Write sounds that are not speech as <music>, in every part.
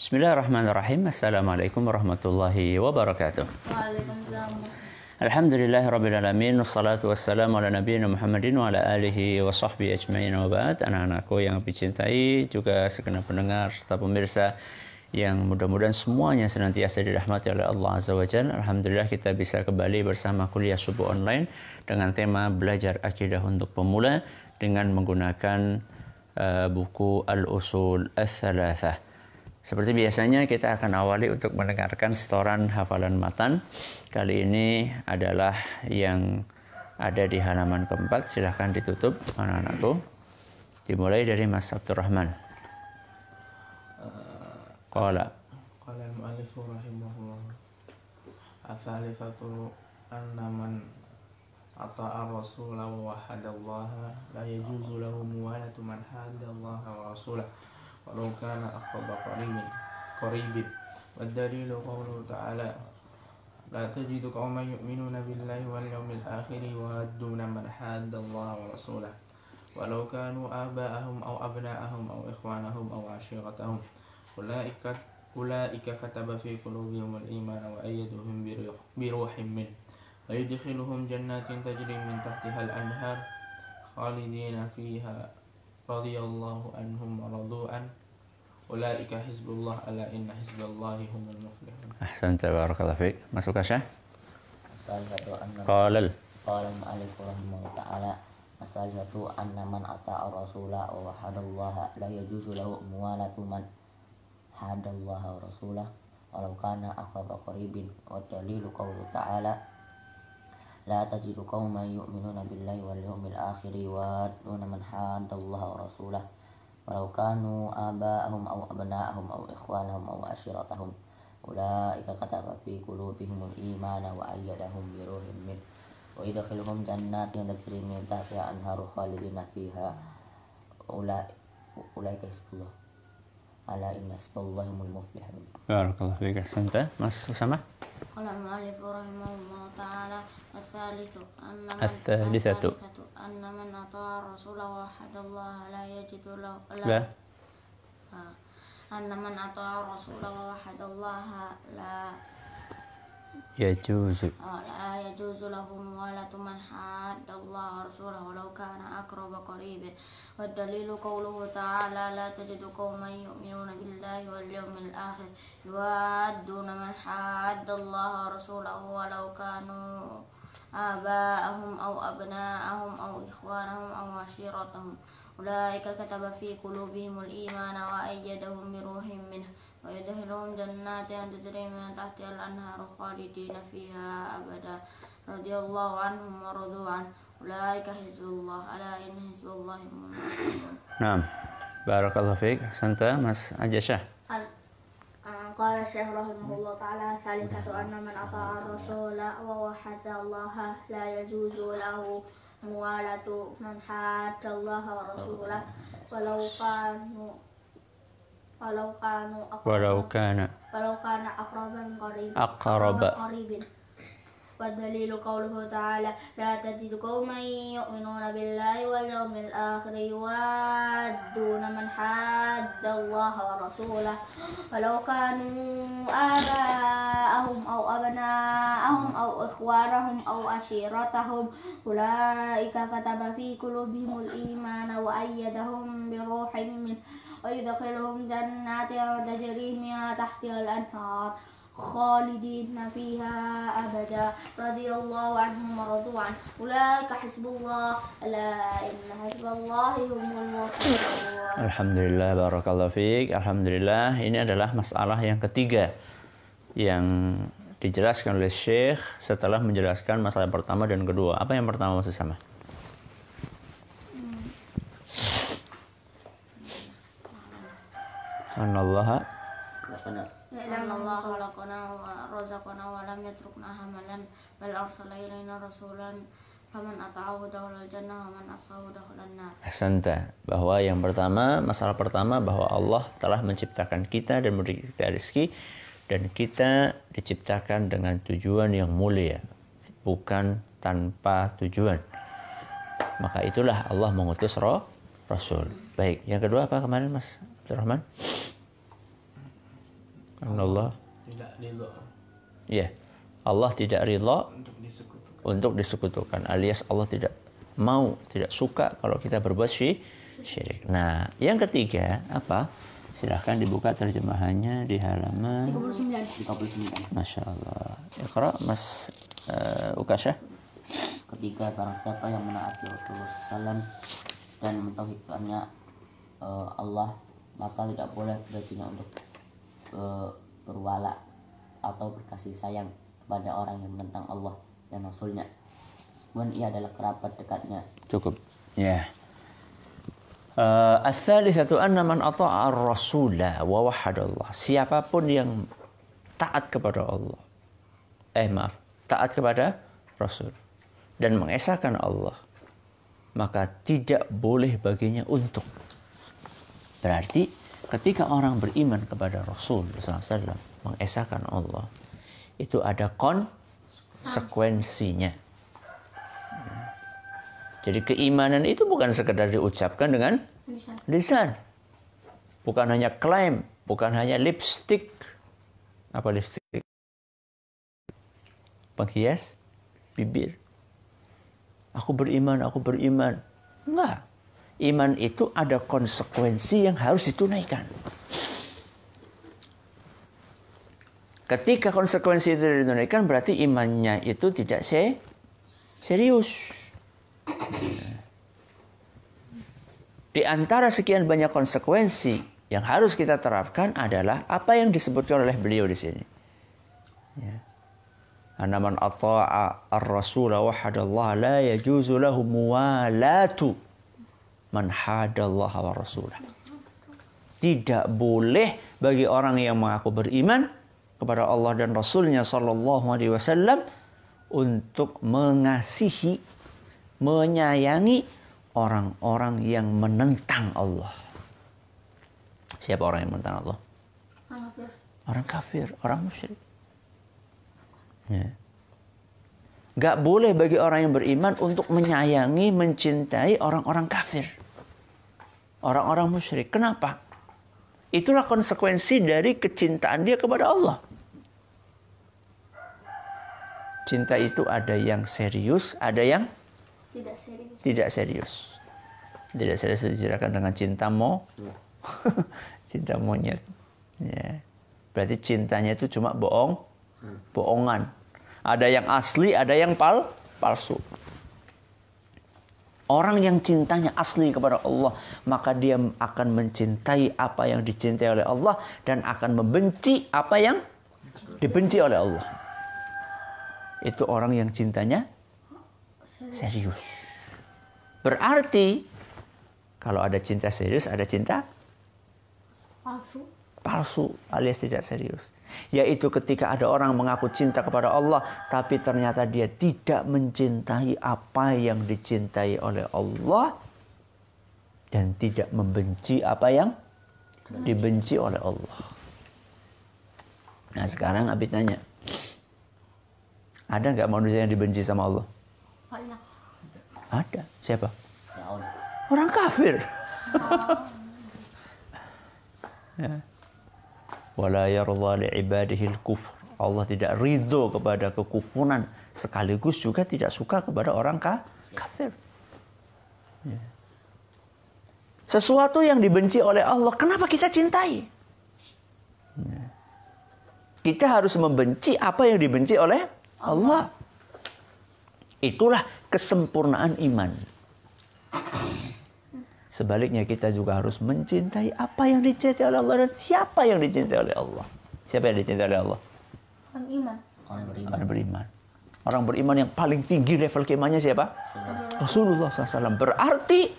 Bismillahirrahmanirrahim. Assalamualaikum warahmatullahi wabarakatuh. Waalaikumsalam. Alhamdulillah Rabbil Alamin Wassalatu wassalamu ala nabiyina Muhammadin Wa ala alihi wa sahbihi ajmain wa ba'd Anak-anakku yang dicintai Juga segenap pendengar serta pemirsa Yang mudah-mudahan semuanya senantiasa dirahmati oleh Allah Azza wa Jalla Alhamdulillah kita bisa kembali bersama kuliah subuh online Dengan tema belajar akidah untuk pemula Dengan menggunakan uh, buku Al-Usul Al-Thalathah seperti biasanya kita akan awali untuk mendengarkan setoran hafalan matan. Kali ini adalah yang ada di halaman keempat. Silahkan ditutup anak-anakku. Dimulai dari Mas Abdurrahman. Qala. Qala al-mu'allif rahimahullah Al-thalithatu anna man ata'a rasula wa wahadallaha la yajuzu lahu muwalatu man hadallaha wa rasulah ولو كان أقرب قريب قريب. والدليل قوله تعالى لا تجد قوما يؤمنون بالله واليوم الآخر يوادون من حاد الله ورسوله. ولو كانوا آباءهم أو أبناءهم أو إخوانهم أو عشيرتهم. أولئك أولئك كتب في قلوبهم الإيمان وأيدهم بروح منه. ويدخلهم جنات تجري من تحتها الأنهار خالدين فيها radhiyallahu anhum radu'an ulaika hizbullah ala inna hizballahi humul muflihun. Ahsan tabarakallah fiik masuk asya asalatu anna qalal qala al-mu'allif rahimahullah ta'ala asalatu anna man ata'a rasulah wa hadallaha la yajuzu lahu muwalatu man hadallaha rasulah walau kana akhraba qaribin wa dalilu qawlu ta'ala la tajidu qauman yu'minuna billahi wal yawmil akhir yuwadduna man hadallaha wa rasulah walau kanu aba'ahum aw abna'ahum aw ikhwanahum aw ashiratahum ulaika kataba fi qulubihimul imana wa ayyadahum bi ruhin min wa yadkhiluhum jannatin tajri min tahtiha anharu khalidina fiha ulaika hizbullah ala inna hizballahi humul muflihun Barakallahu fiik Ahsanta Mas Usama قال المؤلف رحمه الله تعالى الثالث أن من الثالثة. الثالثة أن من أطاع الرسول ووحد الله لا يجد له لا آه. أن من أطاع الرسول ووحد الله لا يجوز. لا يجوز له موالاة من حاد الله ورسوله ولو كان أقرب قريب. والدليل قوله تعالى لا تجد قوما يؤمنون بالله واليوم الآخر يوادون من حاد الله ورسوله ولو كانوا آباءهم أو أبناءهم أو إخوانهم أو عشيرتهم أولئك كتب في قلوبهم الإيمان وأيدهم بروح منه. ويدخلهم جنات تجري من تحتها الأنهار خالدين فيها أبدا. رضي الله عنهم ورضوا عنه. أولئك حزب الله. ألا إن حزب الله هم المفلحون. Naam Barakallahu fiik Ahsanta Mas Ajashah قال الشيخ رحمه الله تعالى ثالثة أن من أطاع الرسول ووحد الله لا يجوز له موالاة من حاد الله ورسوله. ولو كانوا ولو كانوا أقرب Walau kana ولو كان أقربا قريب أقرب. قريب. والدليل قوله تعالى لا تجد قوما يؤمنون بالله واليوم الآخر يوادون من حاد الله ورسوله. ولو كانوا آباءهم أو أبناءهم أو إخوانهم أو عشيرتهم أولئك كتب في قلوبهم الإيمان وأيدهم بروح منه. ويدخلهم جنات تجري من تحتها الأنهار خالدين فيها أبدا رضي الله عنهم ورضوا عنه أولئك حزب الله ألا إن حزب الله هم المفلحون Alhamdulillah Barakallahu fiik Alhamdulillah Ini adalah masalah yang ketiga Yang dijelaskan oleh Syekh Setelah menjelaskan masalah pertama dan kedua Apa yang pertama masih sama? Anallaha Lakana لأن الله خلقنا ورزقنا ولم يتركنا هملا بل أرسل إلينا رسولا فمن أطاعه دخل الجنة ومن عصاه دخل النار Ahsanta bahwa yang pertama masalah pertama bahwa Allah telah menciptakan kita dan memberi kita rezeki dan kita diciptakan dengan tujuan yang mulia bukan tanpa tujuan maka itulah Allah mengutus roh Rasul baik yang kedua apa kemarin Mas Abdurrahman Allah tidak ridho ya Allah tidak ridha untuk disekutukan. untuk disekutukan alias Allah tidak mau tidak suka kalau kita berbuat syi- syirik. Nah, yang ketiga apa? Silahkan dibuka terjemahannya di halaman 39 39 Masya Allah. Iqra Mas uh, Ukasha. Ketiga, barang siapa yang menaati Rasulullah SAW dan mentauhidkannya eh, Allah, maka tidak boleh baginya untuk eh, berwala atau berkasih sayang kepada orang yang menentang Allah dan Rasulnya. Meskipun ia adalah kerabat dekatnya. Cukup. Ya. Uh, Al-thalithatu anna man ata'a ar-rasula wa. Siapa pun yang taat kepada Allah. Eh maaf, taat kepada Rasul dan mengesahkan Allah, maka tidak boleh baginya untuk. Berarti ketika orang beriman kepada Rasul SAW mengesahkan Allah, itu ada konsekuensinya. Jadi keimanan itu bukan sekedar diucapkan dengan Lisan lisan. Bukan hanya klaim, bukan hanya lipstick. Apa lipstick? Penghias bibir. Aku beriman, aku beriman. Enggak. Iman itu ada konsekuensi yang harus ditunaikan. Ketika konsekuensi itu ditunaikan berarti imannya itu tidak se serius. Di antara sekian banyak konsekuensi yang harus kita terapkan adalah apa yang disebutkan oleh beliau di sini. Ya. Man ata'a ar-rasul wahadallah la yajuzu lahu muwalatu man wa rasulah. Tidak boleh bagi orang yang mengaku beriman kepada Allah dan Rasulnya Sallallahu Alaihi Wasallam untuk mengasihi, menyayangi orang-orang yang menentang Allah. Siapa orang yang menentang Allah? Orang kafir, orang musyrik. Ya. Gak boleh bagi orang yang beriman untuk menyayangi, mencintai orang-orang kafir. Orang-orang musyrik. Kenapa? Itulah konsekuensi dari kecintaan dia kepada Allah. Cinta itu ada yang serius, ada yang Tidak serius tidak serius. Tidak serius dijelaskan dengan cinta mo, <laughs> cinta monyet. Ya. Berarti cintanya itu cuma bohong, bohongan. Ada yang asli, ada yang pal, palsu. Orang yang cintanya asli kepada Allah, maka dia akan mencintai apa yang dicintai oleh Allah dan akan membenci apa yang dibenci oleh Allah. Itu orang yang cintanya serius. Berarti kalau ada cinta serius, ada cinta Palsu palsu alias tidak serius. Yaitu ketika ada orang mengaku cinta kepada Allah, tapi ternyata dia tidak mencintai apa yang dicintai oleh Allah dan tidak membenci apa yang dibenci oleh Allah. Nah sekarang Abi tanya, ada nggak manusia yang dibenci sama Allah? Banyak Ada. Siapa? Orang kafir. <laughs> ya. Wala yarda li'ibadihi al-kufr. Allah tidak ridho kepada kekufuran sekaligus juga tidak suka kepada orang ka- kafir. Ya. Sesuatu yang dibenci oleh Allah, kenapa kita cintai? Ya. Kita harus membenci apa yang dibenci oleh Allah. Itulah kesempurnaan iman. Sebaliknya kita juga harus mencintai apa yang dicintai oleh Allah dan siapa yang dicintai oleh Allah. Siapa yang dicintai oleh Allah? Orang iman Orang beriman. Orang beriman. Orang beriman yang paling tinggi level keimannya siapa? Rasulullah SAW. Berarti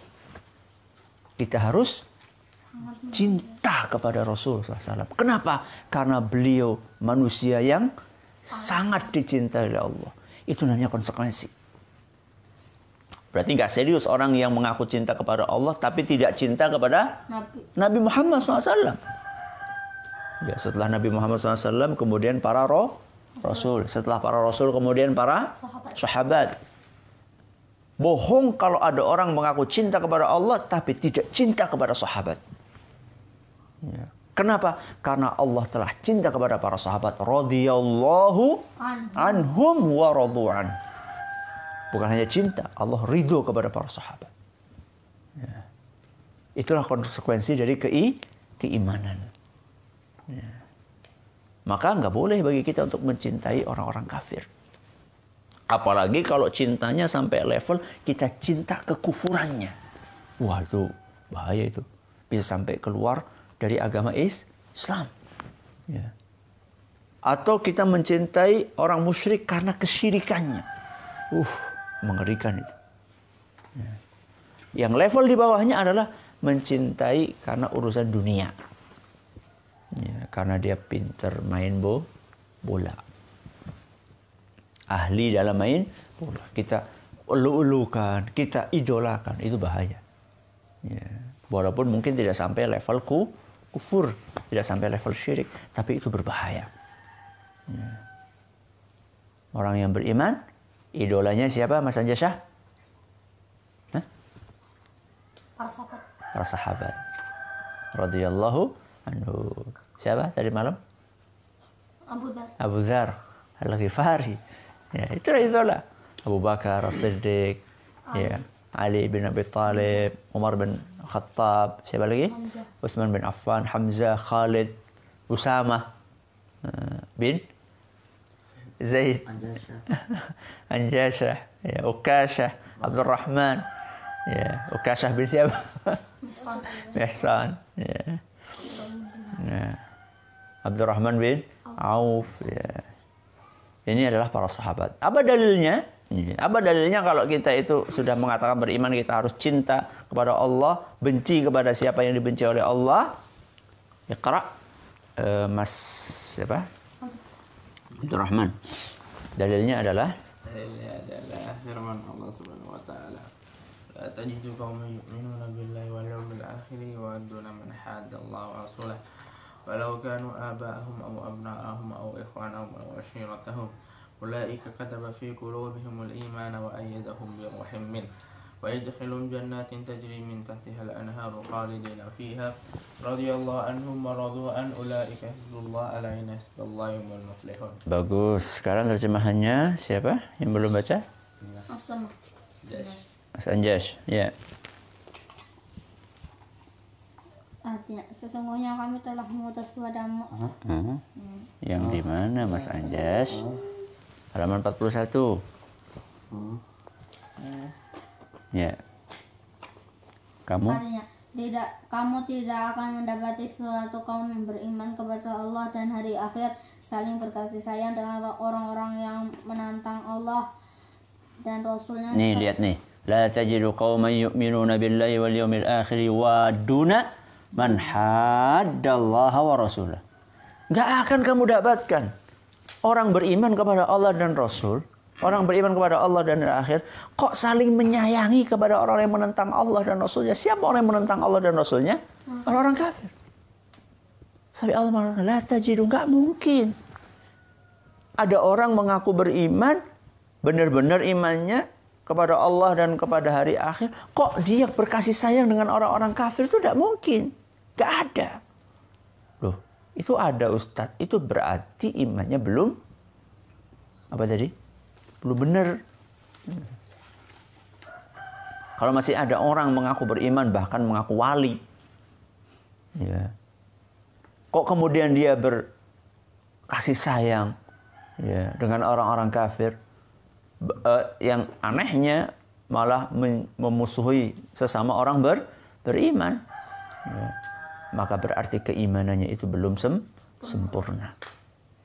kita harus cinta kepada Rasulullah SAW. Kenapa? Karena beliau manusia yang sangat dicintai oleh Allah. Itu namanya konsekuensi. Berarti nggak serius orang yang mengaku cinta kepada Allah tapi tidak cinta kepada Nabi Nabi Muhammad SAW. Ya, setelah Nabi Muhammad SAW kemudian para roh, rasul. Setelah para rasul kemudian para Sahabat. sahabat. Bohong kalau ada orang mengaku cinta kepada Allah tapi tidak cinta kepada sahabat. Ya. Kenapa? Karena Allah telah cinta kepada para sahabat. Radhiyallahu anhum wa radu'an. Bukan hanya cinta, Allah ridho kepada para sahabat. Ya. Itulah konsekuensi dari kei, keimanan. Ya. Maka nggak boleh bagi kita untuk mencintai orang-orang kafir. Apalagi kalau cintanya sampai level kita cinta kekufurannya. Wah itu bahaya itu. Bisa sampai keluar dari agama Islam. Ya. Atau kita mencintai orang musyrik karena kesyirikannya. Uh, mengerikan itu. Ya. Yang level di bawahnya adalah mencintai karena urusan dunia. Ya, karena dia pinter main bo, bola. Ahli dalam main bola. Kita ulu-ulukan, kita idolakan, itu bahaya. Ya. Walaupun mungkin tidak sampai level ku, kufur, tidak sampai level syirik, tapi itu berbahaya. Ya. Orang yang beriman, idolanya siapa Mas Anjasah? Hah? Para sahabat. Para sahabat. Radhiyallahu anhu. Siapa tadi malam? Abu Dhar. Abu Dhar Al-Ghifari. Ya, itulah idola. Abu Bakar As-Siddiq, ya, Ali bin Abi Talib, Umar bin Khattab, siapa lagi? Hamzah. Utsman bin Affan, Hamzah, Khalid, Usama uh, bin Zaid, Anjasya. <laughs> Anjasah, ya, Ukashah, Abdul Rahman, ya, Ukashah bin siapa? Mihsan, <laughs> ya. ya. Abdurrahman bin Auf, ya. Ini adalah para sahabat. Apa dalilnya? Apa dalilnya kalau kita itu sudah mengatakan beriman kita harus cinta kepada Allah, benci kepada siapa yang dibenci oleh Allah? Iqra. Eh, Mas siapa? Abdurrahman. Dalilnya adalah Dalilnya adalah firman Allah Subhanahu wa taala. La tajidu qauman yu'minuna billahi wal yawmil akhir wa yawadduna man hadda Allah wa rasulahu walau kanu aba'ahum aw abna'ahum aw ikhwanahum aw ashiratahum أولئك كتب في قلوبهم الإيمان وأيدهم بروح منه ويدخلهم جنات تجري من تحتها الأنهار خالدين فيها رضي الله عنهم ورضوا عن أولئك حزب الله ألا إن حزب الله هم المفلحون bagus. Sekarang terjemahannya siapa yang belum baca? Asam. Mas Anjas. Ya. Artinya, sesungguhnya kami telah mengutus kepadamu. Hmm. Yang di mana Mas Anjas? Halaman 41. Ya. Kamu? Artinya, tidak kamu tidak akan mendapati suatu kaum yang beriman kepada Allah dan hari akhir saling berkasih sayang dengan orang-orang yang menantang Allah dan Rasulnya Nih lihat nih. La tajidu qauman yu'minuna billahi wal yawmil akhir wa duna man haddallaha wa rasulah. Enggak akan kamu dapatkan orang beriman kepada Allah dan Rasul, orang beriman kepada Allah dan hari akhir, kok saling menyayangi kepada orang yang menentang Allah dan Rasulnya. Siapa orang yang menentang Allah dan Rasulnya? Orang-orang kafir. Sampai Allah mengatakan, la tajidu, nggak mungkin. Ada orang mengaku beriman, benar-benar imannya kepada Allah dan kepada hari akhir, kok dia berkasih sayang dengan orang-orang kafir itu tidak mungkin. Gak ada. Loh, itu ada Ustadz. Itu berarti imannya belum apa tadi? Belum benar. Kalau masih ada orang mengaku beriman bahkan mengaku wali. Ya. Kok kemudian dia berkasih sayang ya dengan orang-orang kafir? Eh, yang anehnya malah memusuhi sesama orang ber beriman. Ya. Maka berarti keimanannya itu belum sem sempurna.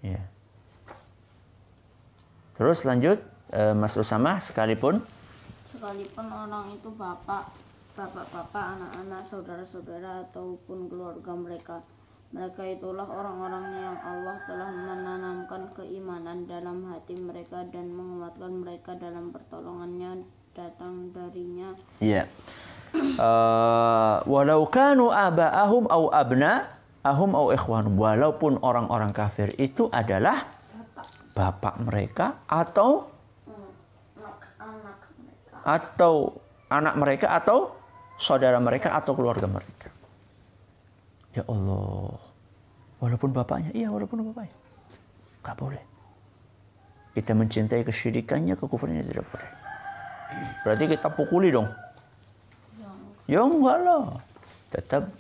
Ya. Terus lanjut eh, Mas Usama sekalipun sekalipun orang itu bapak, bapak-bapak, anak-anak, saudara-saudara ataupun keluarga mereka. Mereka itulah orang-orang yang Allah telah menanamkan keimanan dalam hati mereka dan menguatkan mereka dalam pertolongannya datang darinya. Iya. Eh, walau kanu aba'ahum au abna'ahum au ikhwanum. Walaupun orang-orang kafir itu adalah bapak mereka atau atau anak mereka atau saudara mereka atau keluarga mereka. Ya Allah. Walaupun bapaknya, iya walaupun bapaknya. Gak boleh. Kita mencintai kesyirikannya, kekufurannya tidak boleh. Berarti kita pukuli dong. Ya enggak lah. Tetap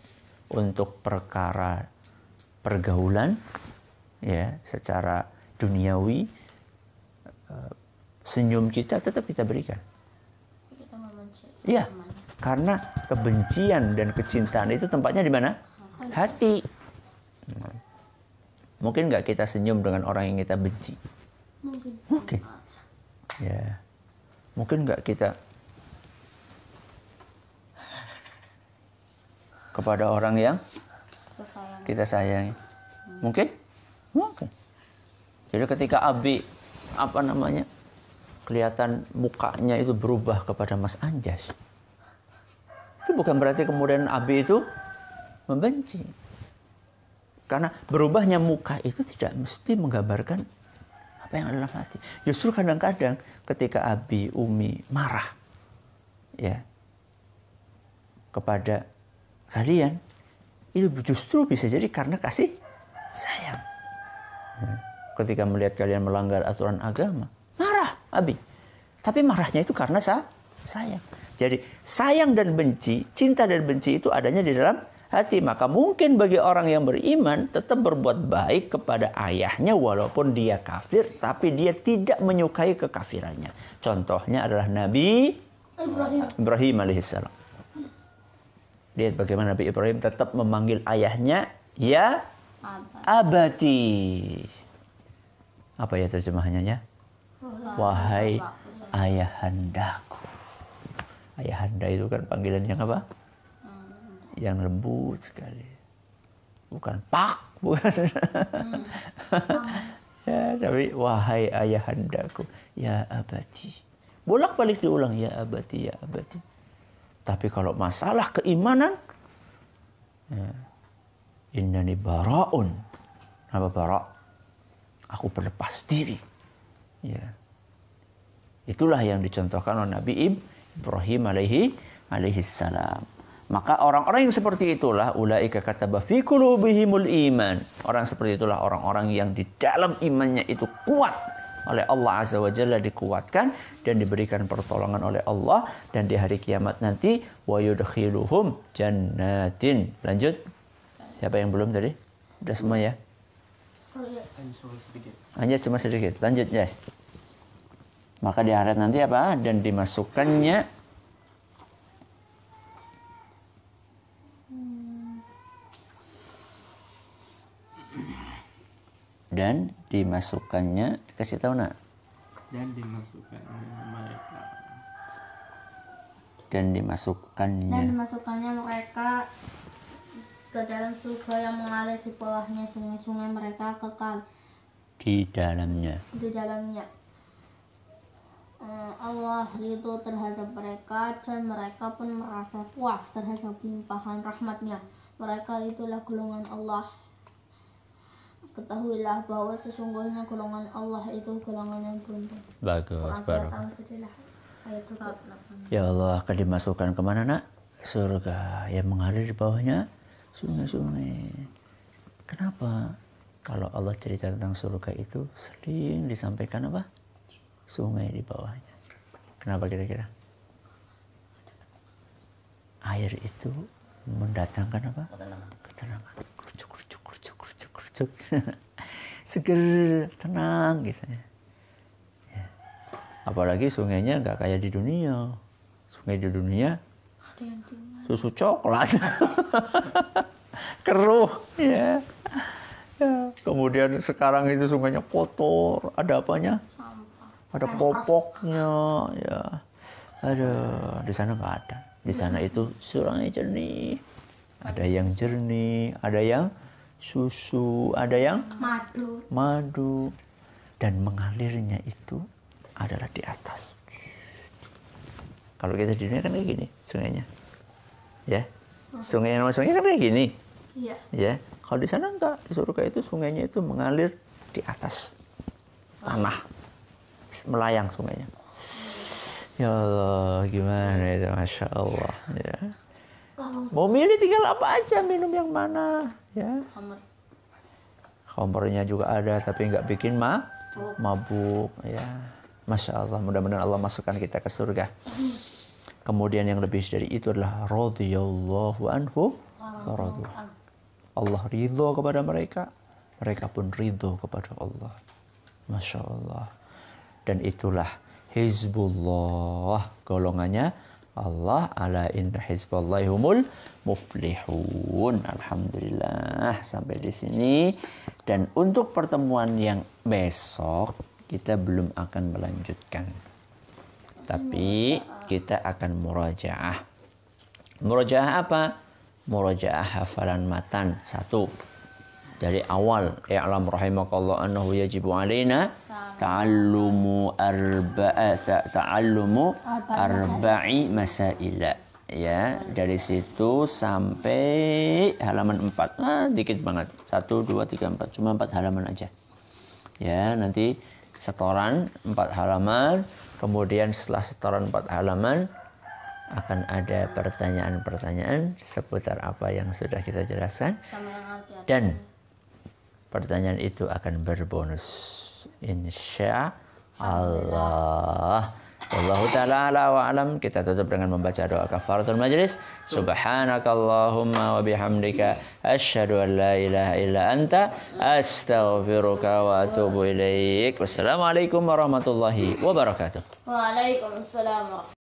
untuk perkara pergaulan ya secara duniawi eh, senyum kita tetap kita berikan. Kita membenci. Iya. Karena kebencian dan kecintaan itu tempatnya di mana? Hati. Nah. Mungkin nggak kita senyum dengan orang yang kita benci? Mungkin. Mungkin. Ya. Mungkin nggak kita kepada orang yang kita sayangi? Mungkin? Mungkin. Jadi ketika Abi apa namanya kelihatan mukanya itu berubah kepada Mas Anjas, itu bukan berarti kemudian Abi itu membenci. Karena berubahnya muka itu tidak mesti menggambarkan apa yang ada dalam hati. Justru kadang-kadang ketika Abi, Umi marah, ya, kepada kalian, itu justru bisa jadi karena kasih sayang. Ya. Ketika melihat kalian melanggar aturan agama, marah Abi. Tapi marahnya itu karena sa sayang. Jadi sayang dan benci, cinta dan benci itu adanya di dalam hati. Maka mungkin bagi orang yang beriman tetap berbuat baik kepada ayahnya walaupun dia kafir, tapi dia tidak menyukai kekafirannya. Contohnya adalah Nabi Ibrahim. Ibrahim alaihissalam. Lihat bagaimana Nabi Ibrahim tetap memanggil ayahnya ya abati. Apa ya terjemahannya ya? Wahai ayahandaku. Ayahanda itu kan panggilan yang apa? Yang lembut sekali. Bukan pak, bukan. <laughs> ya, tapi wahai ayahandaku, ya abati. Bolak-balik diulang ya abati, ya abati. Tapi kalau masalah keimanan, ya, innani bara'un. Apa bara'? Aku berlepas diri. Ya. Itulah yang dicontohkan oleh Nabi Ibrahim alaihi alaihi salam. Maka orang-orang yang seperti itulah ulaika kataba fi qulubihimul iman. Orang seperti itulah orang-orang yang di dalam imannya itu kuat oleh Allah Azza wa Jalla dikuatkan dan diberikan pertolongan oleh Allah dan di hari kiamat nanti wa yudkhiluhum jannatin. Lanjut. Siapa yang belum tadi? Udah semua ya? Hanya cuma sedikit. Lanjut, guys. Maka di akhirat nanti apa? Dan dimasukkannya dan dimasukkannya kasih tahu nak Dan dimasukkan oleh mereka dan Dan dimasukkannya dimasukkannya mereka ke dalam surga yang mengalir di bawahnya sungai-sungai mereka kekal di dalamnya di dalamnya. Eh, Allah ridho terhadap mereka dan mereka pun merasa puas terhadap limpahan rahmatnya. Mereka itulah golongan Allah. Ketahuilah bahwa sesungguhnya golongan Allah itu golongan yang beruntung. bagus baru surat Al-Jadilah ayat 28. ya Allah akan dimasukkan ke mana nak surga yang mengalir di bawahnya sungai-sungai. Kenapa kalau Allah cerita tentang surga itu sering disampaikan apa? Sungai di bawahnya. Kenapa kira-kira? Air itu mendatangkan apa? Ketenangan. kerucuk kerucuk kerucuk kerucuk kerucuk. <laughs> Seger tenang gitu ya. Ya. apalagi sungainya nggak kayak di dunia. Sungai di dunia Ada yang tinggal. Susu coklat. Keruh ya. Ya, kemudian sekarang itu sungainya kotor ada apanya? Sampah. ada popoknya ya. Ada di sana nggak ada. Di sana itu sungai jernih. Ada yang jernih ada yang susu ada yang Madu. madu. Dan mengalirnya itu adalah di atas. Kalau kita di dunia kan kayak gini sungainya ya. Sungai yang sungai kan kayak gini. Iya. ya. Kalau di sana enggak. Di surga itu sungainya itu mengalir di atas tanah. Melayang sungainya. Ya Allah gimana itu? Masya Allah ya. Mau milih tinggal apa aja minum yang mana ya. Khamrnya juga ada tapi nggak bikin ma mabuk. ya. Masya Allah, mudah-mudahan Allah masukkan kita ke surga. Kemudian yang lebih dari itu adalah radhiyallahu anhu. Allah ridho kepada mereka, mereka pun ridho kepada Allah. Masya Allah. Dan itulah Hizbullah golongannya Allah ala inna hizballahi humul muflihun. Alhamdulillah sampai di sini. Dan untuk pertemuan yang besok kita belum akan melanjutkan. Tapi kita akan murajaah. Murajaah apa? Murajaah hafalan matan satu. Dari awal i'lam rahimakallah annahu yajibu alaina ta'allumu arba'a ta'allumu arba'i masaila. Ya dari situ sampai halaman 4 ah, dikit banget. 1 2 3 4 cuma 4 halaman aja. Ya nanti setoran 4 halaman. Kemudian setelah setoran 4 halaman akan ada pertanyaan-pertanyaan seputar apa yang sudah kita jelaskan. Dan pertanyaan itu akan berbonus. Insya Allah Wallahu ta'ala ala wa alam kita tutup dengan membaca doa kafaratul majlis. Subhanakallahumma wa bihamdika asyhadu an la ilaha illa anta astaghfiruka wa atubu ilaik. Wassalamualaikum warahmatullahi wabarakatuh. Waalaikumsalam